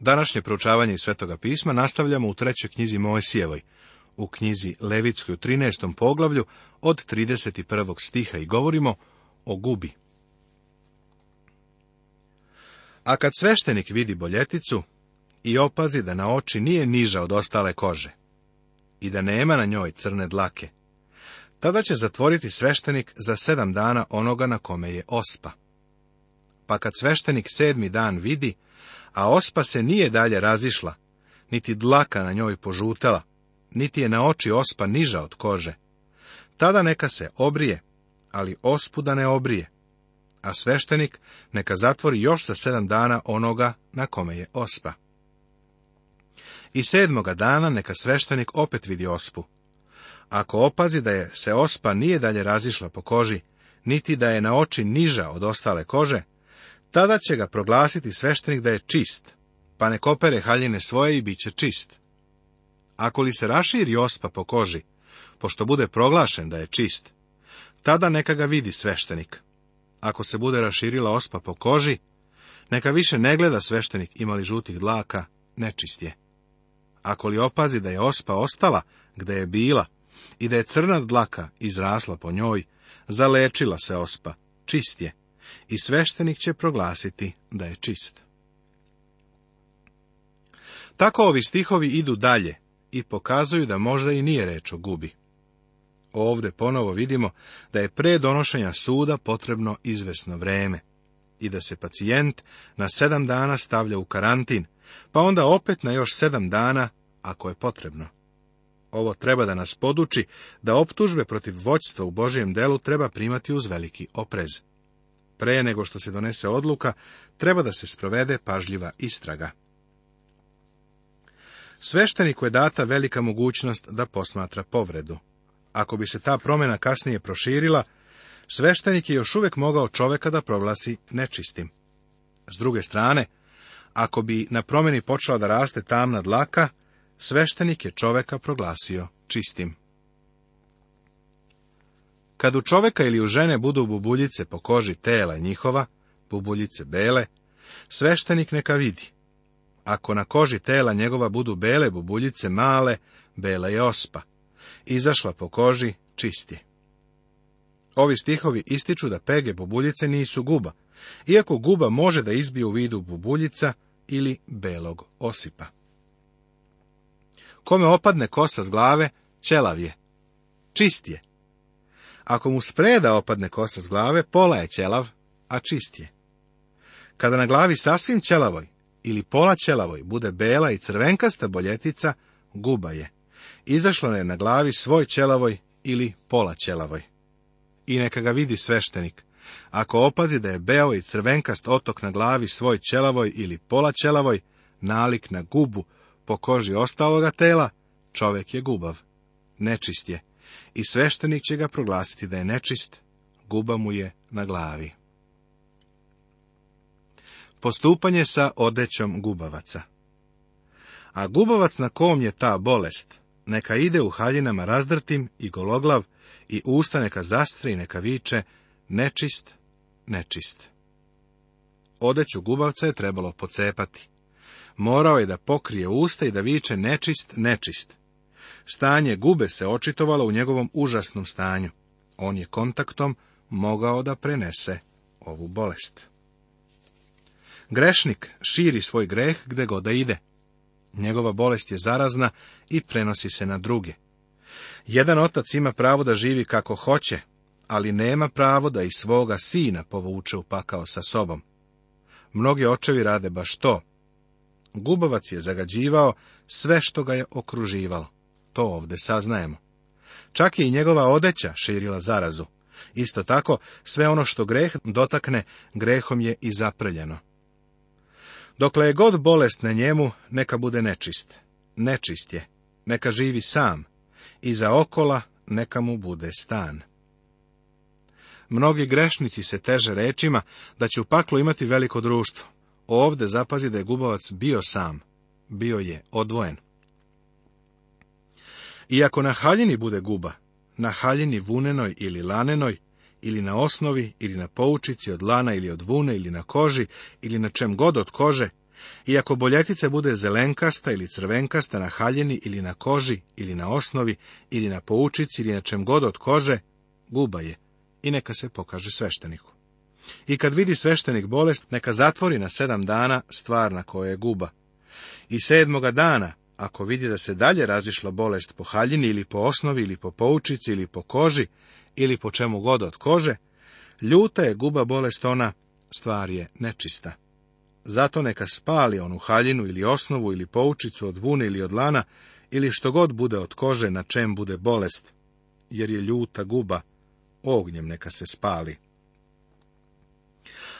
Današnje proučavanje iz Svetoga pisma nastavljamo u trećoj knjizi Moesijevoj, u knjizi Levitskoj u 13. poglavlju od 31. stiha i govorimo o gubi. A kad sveštenik vidi boljeticu i opazi da na oči nije niža od ostale kože i da nema na njoj crne dlake, tada će zatvoriti sveštenik za sedam dana onoga na kome je ospa. Pa kad sveštenik sedmi dan vidi a ospa se nije dalje razišla, niti dlaka na njoj požutela, niti je na oči ospa niža od kože. Tada neka se obrije, ali ospu da ne obrije, a sveštenik neka zatvori još za sedam dana onoga na kome je ospa. I sedmoga dana neka sveštenik opet vidi ospu. Ako opazi da je se ospa nije dalje razišla po koži, niti da je na oči niža od ostale kože, tada će ga proglasiti sveštenik da je čist, pa ne kopere haljine svoje i bit će čist. Ako li se raširi ospa po koži, pošto bude proglašen da je čist, tada neka ga vidi sveštenik. Ako se bude raširila ospa po koži, neka više ne gleda sveštenik imali žutih dlaka, nečist je. Ako li opazi da je ospa ostala gde je bila i da je crna dlaka izrasla po njoj, zalečila se ospa, čist je i sveštenik će proglasiti da je čist. Tako ovi stihovi idu dalje i pokazuju da možda i nije reč o gubi. Ovde ponovo vidimo da je pre donošenja suda potrebno izvesno vreme i da se pacijent na sedam dana stavlja u karantin, pa onda opet na još sedam dana ako je potrebno. Ovo treba da nas poduči da optužbe protiv voćstva u Božijem delu treba primati uz veliki oprez. Pre nego što se donese odluka, treba da se sprovede pažljiva istraga. Svešteniku je data velika mogućnost da posmatra povredu. Ako bi se ta promjena kasnije proširila, sveštenik je još uvijek mogao čoveka da proglasi nečistim. S druge strane, ako bi na promjeni počela da raste tamna dlaka, sveštenik je čoveka proglasio čistim. Kad u čoveka ili u žene budu bubuljice po koži tela njihova, bubuljice bele, sveštenik neka vidi. Ako na koži tela njegova budu bele bubuljice male, bela je ospa. Izašla po koži, čist je. Ovi stihovi ističu da pege bubuljice nisu guba, iako guba može da izbije u vidu bubuljica ili belog osipa. Kome opadne kosa s glave, ćelav je. Čist je. Ako mu spreda opadne kosa s glave, pola je ćelav, a čist je. Kada na glavi sasvim ćelavoj ili pola ćelavoj bude bela i crvenkasta boljetica, guba je. Izašla je na glavi svoj ćelavoj ili pola ćelavoj. I neka ga vidi sveštenik. Ako opazi da je beo i crvenkast otok na glavi svoj ćelavoj ili pola ćelavoj, nalik na gubu po koži ostaloga tela, čovek je gubav. Nečist je i sveštenik će ga proglasiti da je nečist, guba mu je na glavi. Postupanje sa odećom gubavaca A gubavac na kom je ta bolest, neka ide u haljinama razdrtim i gologlav i usta neka zastri i neka viče, nečist, nečist. Odeću gubavca je trebalo pocepati. Morao je da pokrije usta i da viče nečist, nečist. Stanje gube se očitovalo u njegovom užasnom stanju. On je kontaktom mogao da prenese ovu bolest. Grešnik širi svoj greh gde god da ide. Njegova bolest je zarazna i prenosi se na druge. Jedan otac ima pravo da živi kako hoće, ali nema pravo da i svoga sina povuče upakao sa sobom. Mnogi očevi rade baš to. Gubovac je zagađivao sve što ga je okruživalo to ovdje saznajemo. Čak je i njegova odeća širila zarazu. Isto tako, sve ono što greh dotakne, grehom je i zaprljeno. Dokle je god bolest na njemu, neka bude nečist. Nečist je, neka živi sam, i za okola neka mu bude stan. Mnogi grešnici se teže rečima da će u paklu imati veliko društvo. Ovde zapazi da je gubavac bio sam, bio je odvojen. I ako na haljini bude guba, na haljini vunenoj ili lanenoj, ili na osnovi, ili na poučici od lana ili od vune, ili na koži, ili na čem god od kože, i ako boljetice bude zelenkasta ili crvenkasta na haljini ili na koži, ili na osnovi, ili na poučici, ili na čem god od kože, guba je, i neka se pokaže svešteniku. I kad vidi sveštenik bolest, neka zatvori na sedam dana stvar na koje je guba. I sedmoga dana ako vidi da se dalje razišla bolest po haljini ili po osnovi ili po poučici ili po koži ili po čemu god od kože, ljuta je guba bolest ona, stvar je nečista. Zato neka spali onu haljinu ili osnovu ili poučicu od vune ili od lana ili što god bude od kože na čem bude bolest, jer je ljuta guba, ognjem neka se spali.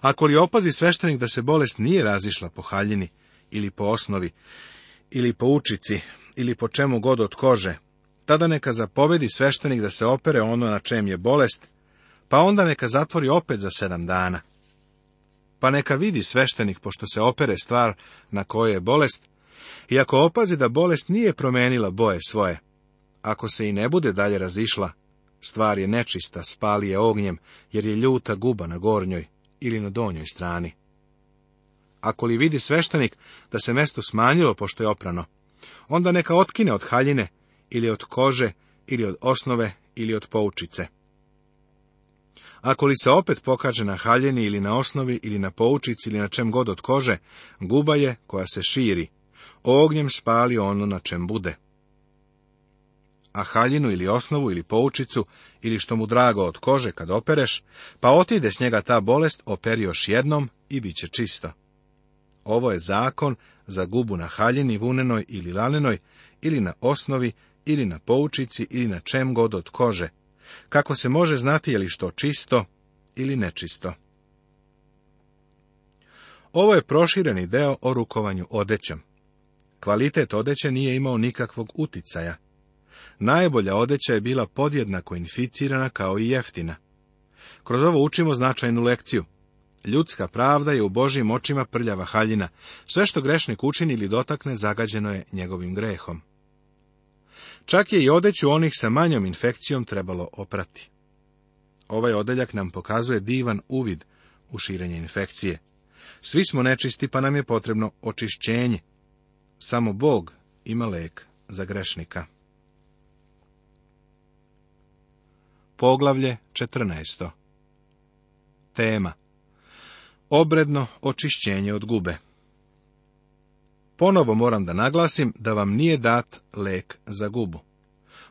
Ako li opazi sveštenik da se bolest nije razišla po haljini ili po osnovi, ili po učici, ili po čemu god od kože, tada neka zapovedi sveštenik da se opere ono na čem je bolest, pa onda neka zatvori opet za sedam dana. Pa neka vidi sveštenik, pošto se opere stvar na kojoj je bolest, i ako opazi da bolest nije promenila boje svoje, ako se i ne bude dalje razišla, stvar je nečista, spali je ognjem, jer je ljuta guba na gornjoj ili na donjoj strani ako li vidi sveštenik da se mesto smanjilo pošto je oprano, onda neka otkine od haljine, ili od kože, ili od osnove, ili od poučice. Ako li se opet pokaže na haljeni ili na osnovi ili na poučici ili na čem god od kože, guba je koja se širi. Ognjem spali ono na čem bude. A haljinu ili osnovu ili poučicu ili što mu drago od kože kad opereš, pa otide s njega ta bolest, operi još jednom i bit će čisto. Ovo je zakon za gubu na haljini vunenoj ili lanenoj, ili na osnovi, ili na poučici, ili na čem god od kože, kako se može znati je li što čisto ili nečisto. Ovo je prošireni deo o rukovanju odećom. Kvalitet odeće nije imao nikakvog uticaja. Najbolja odeća je bila podjednako inficirana kao i jeftina. Kroz ovo učimo značajnu lekciju. Ljudska pravda je u Božim očima prljava haljina. Sve što grešnik učini ili dotakne, zagađeno je njegovim grehom. Čak je i odeću onih sa manjom infekcijom trebalo oprati. Ovaj odeljak nam pokazuje divan uvid u širenje infekcije. Svi smo nečisti, pa nam je potrebno očišćenje. Samo Bog ima lek za grešnika. Poglavlje 14. Tema obredno očišćenje od gube. Ponovo moram da naglasim da vam nije dat lek za gubu.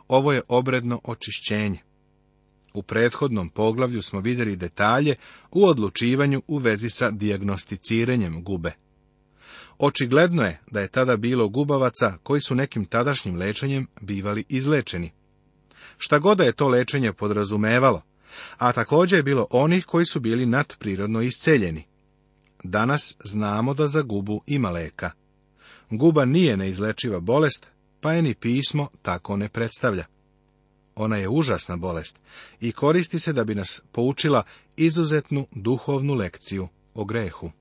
Ovo je obredno očišćenje. U prethodnom poglavlju smo vidjeli detalje u odlučivanju u vezi sa dijagnosticiranjem gube. Očigledno je da je tada bilo gubavaca koji su nekim tadašnjim lečenjem bivali izlečeni. Šta god da je to lečenje podrazumevalo, a također je bilo onih koji su bili nadprirodno isceljeni. Danas znamo da za gubu ima leka. Guba nije neizlečiva bolest, pa je ni pismo tako ne predstavlja. Ona je užasna bolest i koristi se da bi nas poučila izuzetnu duhovnu lekciju o grehu.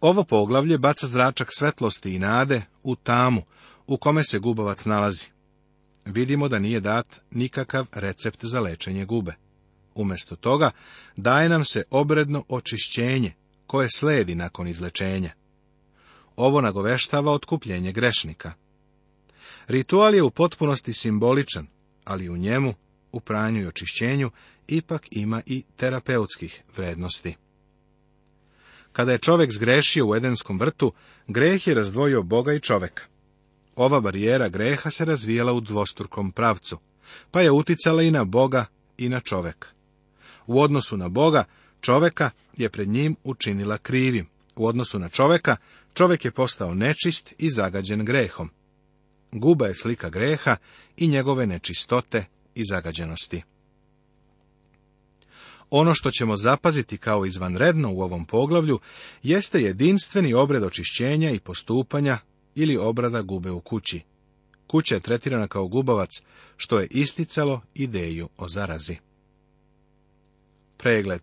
Ovo poglavlje baca zračak svetlosti i nade u tamu u kome se gubavac nalazi vidimo da nije dat nikakav recept za lečenje gube. Umesto toga daje nam se obredno očišćenje koje sledi nakon izlečenja. Ovo nagoveštava otkupljenje grešnika. Ritual je u potpunosti simboličan, ali u njemu, u pranju i očišćenju, ipak ima i terapeutskih vrednosti. Kada je čovek zgrešio u Edenskom vrtu, greh je razdvojio Boga i čoveka ova barijera greha se razvijala u dvostrukom pravcu, pa je uticala i na Boga i na čovek. U odnosu na Boga, čoveka je pred njim učinila krivim. U odnosu na čoveka, čovek je postao nečist i zagađen grehom. Guba je slika greha i njegove nečistote i zagađenosti. Ono što ćemo zapaziti kao izvanredno u ovom poglavlju jeste jedinstveni obred očišćenja i postupanja ili obrada gube u kući. Kuća je tretirana kao gubavac, što je isticalo ideju o zarazi. Pregled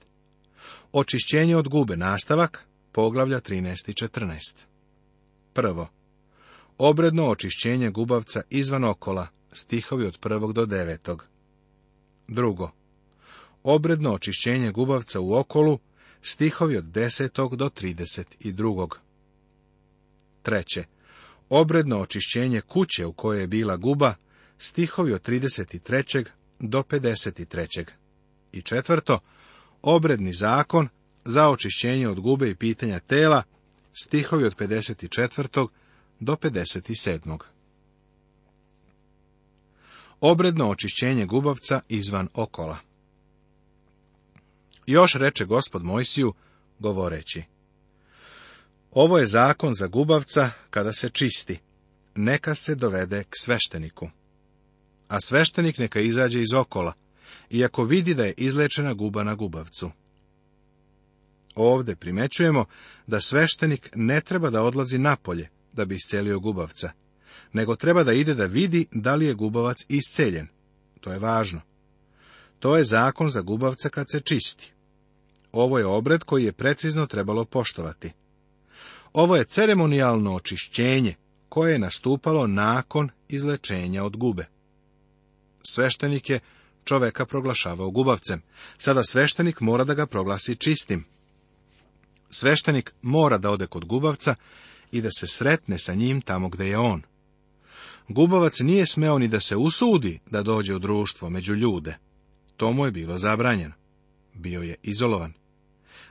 Očišćenje od gube nastavak, poglavlja 13 i 14. Prvo. Obredno očišćenje gubavca izvan okola, stihovi od 1. do 9. Drugo. Obredno očišćenje gubavca u okolu, stihovi od 10. do 32. Treće obredno očišćenje kuće u kojoj je bila guba, stihovi od 33. do 53. I četvrto, obredni zakon za očišćenje od gube i pitanja tela, stihovi od 54. do 57. Obredno očišćenje gubavca izvan okola. Još reče gospod Mojsiju, govoreći, ovo je zakon za gubavca kada se čisti. Neka se dovede k svešteniku. A sveštenik neka izađe iz okola, iako vidi da je izlečena guba na gubavcu. Ovde primećujemo da sveštenik ne treba da odlazi napolje da bi iscelio gubavca, nego treba da ide da vidi da li je gubavac isceljen. To je važno. To je zakon za gubavca kad se čisti. Ovo je obred koji je precizno trebalo poštovati. Ovo je ceremonijalno očišćenje koje je nastupalo nakon izlečenja od gube. Sveštenik je čoveka proglašavao gubavcem. Sada sveštenik mora da ga proglasi čistim. Sveštenik mora da ode kod gubavca i da se sretne sa njim tamo gde je on. Gubavac nije smeo ni da se usudi da dođe u društvo među ljude. To mu je bilo zabranjeno. Bio je izolovan.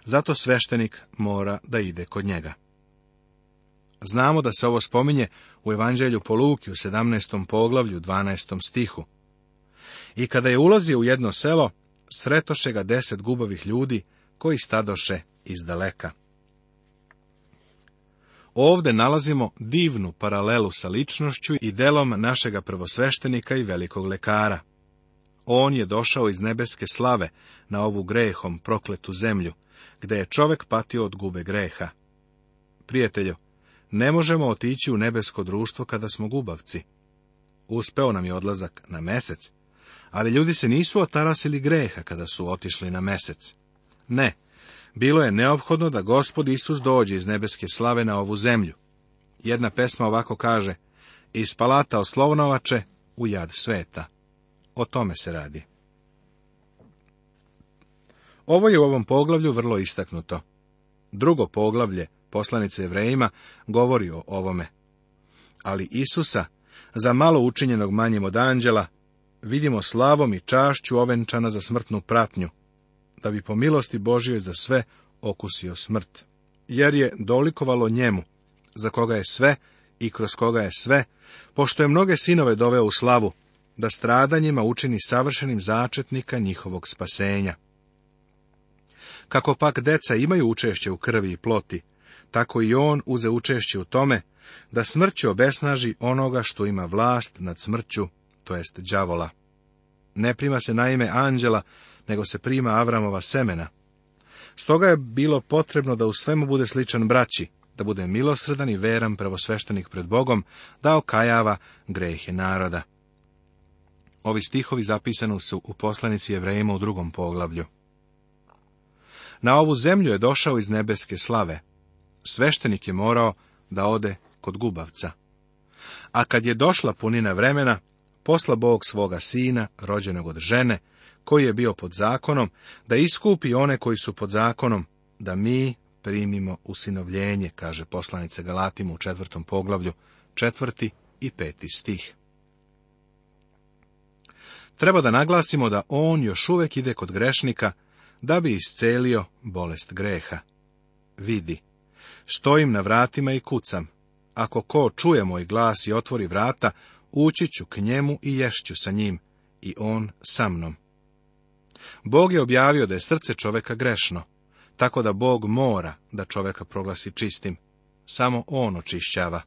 Zato sveštenik mora da ide kod njega. Znamo da se ovo spominje u Evanđelju po Luki u 17. poglavlju 12. stihu. I kada je ulazio u jedno selo, sretoše ga deset gubavih ljudi koji stadoše iz daleka. Ovde nalazimo divnu paralelu sa ličnošću i delom našega prvosveštenika i velikog lekara. On je došao iz nebeske slave na ovu grehom prokletu zemlju, gde je čovek patio od gube greha. Prijatelju, ne možemo otići u nebesko društvo kada smo gubavci. Uspeo nam je odlazak na mesec, ali ljudi se nisu otarasili greha kada su otišli na mesec. Ne, bilo je neophodno da gospod Isus dođe iz nebeske slave na ovu zemlju. Jedna pesma ovako kaže, iz palata oslovnovače u jad sveta. O tome se radi. Ovo je u ovom poglavlju vrlo istaknuto. Drugo poglavlje poslanice Evrejima, govori o ovome. Ali Isusa, za malo učinjenog manjim od anđela, vidimo slavom i čašću ovenčana za smrtnu pratnju, da bi po milosti Božoj za sve okusio smrt, jer je dolikovalo njemu, za koga je sve i kroz koga je sve, pošto je mnoge sinove doveo u slavu, da stradanjima učini savršenim začetnika njihovog spasenja. Kako pak deca imaju učešće u krvi i ploti, tako i on uze učešće u tome da smrću obesnaži onoga što ima vlast nad smrću, to jest đavola. Ne prima se naime anđela, nego se prima Avramova semena. Stoga je bilo potrebno da u svemu bude sličan braći, da bude milosredan i veran pravosveštenik pred Bogom, da okajava grehe naroda. Ovi stihovi zapisani su u poslanici Evrejima u drugom poglavlju. Na ovu zemlju je došao iz nebeske slave, sveštenik je morao da ode kod gubavca. A kad je došla punina vremena, posla Bog svoga sina, rođenog od žene, koji je bio pod zakonom, da iskupi one koji su pod zakonom, da mi primimo usinovljenje, kaže poslanice Galatimu u četvrtom poglavlju, četvrti i peti stih. Treba da naglasimo da on još uvek ide kod grešnika, da bi iscelio bolest greha. Vidi, Stojim na vratima i kucam. Ako ko čuje moj glas i otvori vrata, ući ću k njemu i ješću sa njim, i on sa mnom. Bog je objavio da je srce čoveka grešno, tako da Bog mora da čoveka proglasi čistim. Samo on očišćava.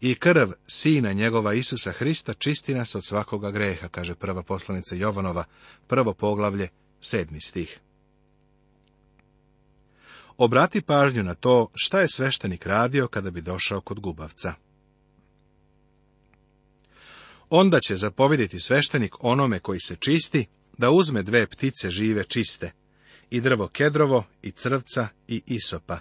I krv sina njegova Isusa Hrista čisti nas od svakoga greha, kaže prva poslanica Jovanova, prvo poglavlje, sedmi stih obrati pažnju na to šta je sveštenik radio kada bi došao kod gubavca. Onda će zapovediti sveštenik onome koji se čisti, da uzme dve ptice žive čiste, i drvo kedrovo, i crvca, i isopa.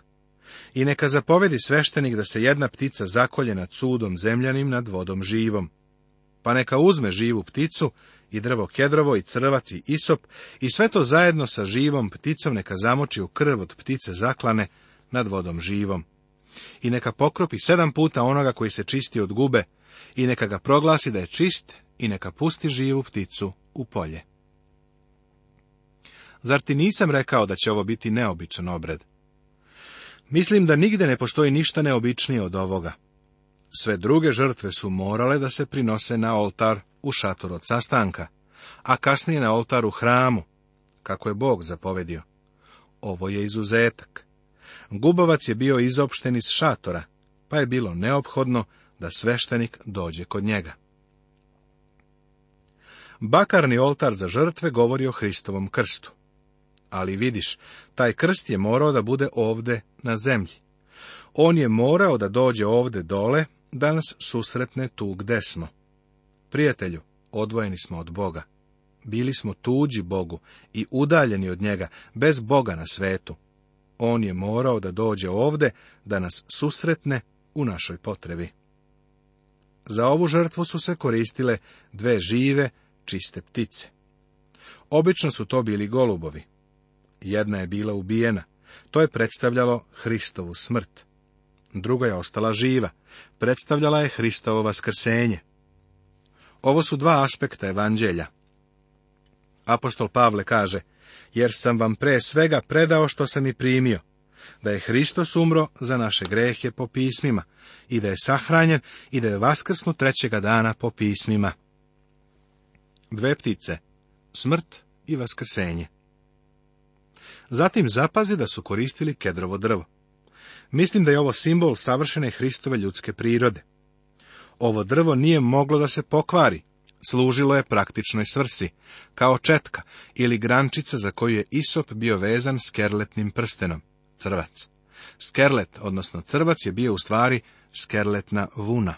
I neka zapovedi sveštenik da se jedna ptica zakolje nad sudom zemljanim nad vodom živom. Pa neka uzme živu pticu i drvo kedrovo, i crvac, i isop, i sve to zajedno sa živom pticom neka zamoči u krv od ptice zaklane nad vodom živom. I neka pokropi sedam puta onoga koji se čisti od gube, i neka ga proglasi da je čist, i neka pusti živu pticu u polje. Zar ti nisam rekao da će ovo biti neobičan obred? Mislim da nigde ne postoji ništa neobičnije od ovoga. Sve druge žrtve su morale da se prinose na oltar u šator od sastanka, a kasnije na oltar u hramu, kako je Bog zapovedio. Ovo je izuzetak. Gubavac je bio izopšten iz šatora, pa je bilo neophodno da sveštenik dođe kod njega. Bakarni oltar za žrtve govori o Hristovom krstu. Ali vidiš, taj krst je morao da bude ovde na zemlji. On je morao da dođe ovde dole da nas susretne tu gde smo. Prijatelju, odvojeni smo od Boga. Bili smo tuđi Bogu i udaljeni od njega, bez Boga na svetu. On je morao da dođe ovde, da nas susretne u našoj potrebi. Za ovu žrtvu su se koristile dve žive, čiste ptice. Obično su to bili golubovi. Jedna je bila ubijena. To je predstavljalo Hristovu smrt druga je ostala živa. Predstavljala je Hristovo vaskrsenje. Ovo su dva aspekta evanđelja. Apostol Pavle kaže, jer sam vam pre svega predao što sam i primio, da je Hristos umro za naše grehe po pismima, i da je sahranjen i da je vaskrsnu trećega dana po pismima. Dve ptice, smrt i vaskrsenje. Zatim zapazi da su koristili kedrovo drvo. Mislim da je ovo simbol savršene Hristove ljudske prirode. Ovo drvo nije moglo da se pokvari, služilo je praktičnoj svrsi, kao četka ili grančica za koju je Isop bio vezan skerletnim prstenom, crvac. Skerlet, odnosno crvac, je bio u stvari skerletna vuna.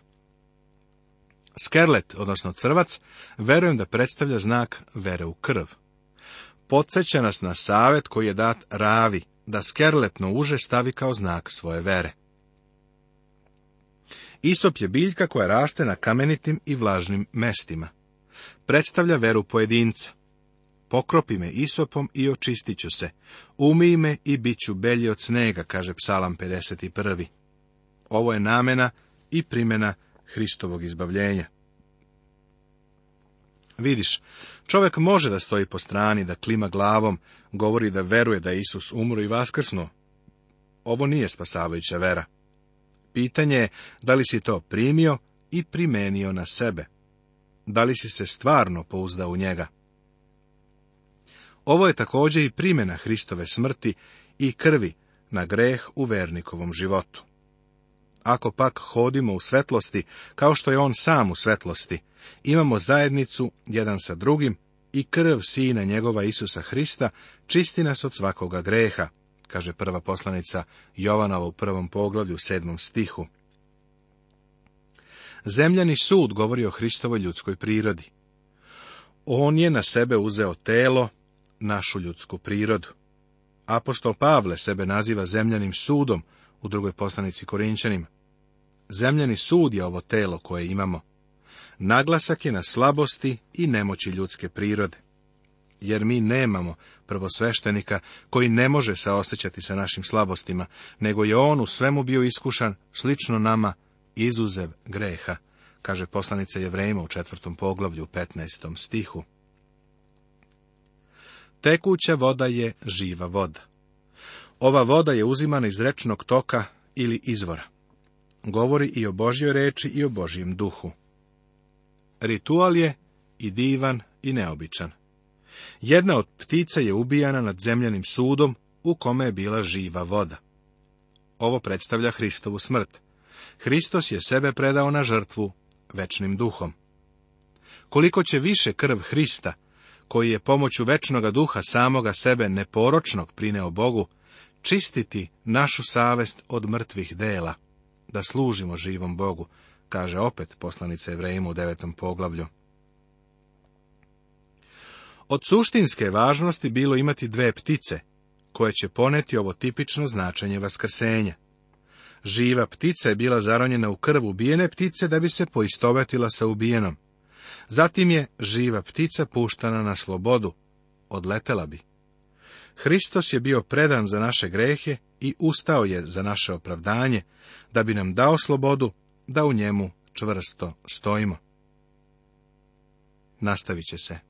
Skerlet, odnosno crvac, verujem da predstavlja znak vere u krv. Podseća nas na savet koji je dat ravi, da skerletno uže stavi kao znak svoje vere. Isop je biljka koja raste na kamenitim i vlažnim mestima. Predstavlja veru pojedinca. Pokropi me isopom i očistit ću se. Umij me i bit ću belji od snega, kaže psalam 51. Ovo je namena i primjena Hristovog izbavljenja. Vidiš, čovjek može da stoji po strani, da klima glavom, govori da veruje da Isus umro i vaskrsno, Ovo nije spasavajuća vera. Pitanje je da li si to primio i primenio na sebe. Da li si se stvarno pouzdao u njega? Ovo je također i primjena Hristove smrti i krvi na greh u vernikovom životu. Ako pak hodimo u svetlosti, kao što je on sam u svetlosti, Imamo zajednicu jedan sa drugim i krv Sina njegova Isusa Hrista čisti nas od svakoga greha, kaže prva poslanica Jovanova u prvom poglavlju, sedmom stihu. Zemljani sud govori o Hristovoj ljudskoj prirodi. On je na sebe uzeo telo, našu ljudsku prirodu. Apostol Pavle sebe naziva zemljanim sudom u drugoj poslanici Korinčanima. Zemljani sud je ovo telo koje imamo. Naglasak je na slabosti i nemoći ljudske prirode. Jer mi nemamo prvosveštenika koji ne može saosećati sa našim slabostima, nego je on u svemu bio iskušan, slično nama, izuzev greha, kaže poslanica Jevrejima u četvrtom poglavlju, 15. stihu. Tekuća voda je živa voda. Ova voda je uzimana iz rečnog toka ili izvora. Govori i o Božjoj reči i o Božjem duhu. Ritual je i divan i neobičan. Jedna od ptica je ubijana nad zemljanim sudom u kome je bila živa voda. Ovo predstavlja Hristovu smrt. Hristos je sebe predao na žrtvu večnim duhom. Koliko će više krv Hrista, koji je pomoću večnoga duha samoga sebe neporočnog prineo Bogu, čistiti našu savest od mrtvih dela, da služimo živom Bogu, kaže opet poslanica Evrejima u devetom poglavlju. Od suštinske važnosti bilo imati dve ptice, koje će poneti ovo tipično značenje vaskrsenja. Živa ptica je bila zaronjena u krv ubijene ptice da bi se poistovetila sa ubijenom. Zatim je živa ptica puštana na slobodu, odletela bi. Hristos je bio predan za naše grehe i ustao je za naše opravdanje, da bi nam dao slobodu da u njemu čvrsto stojimo. Nastavit će se.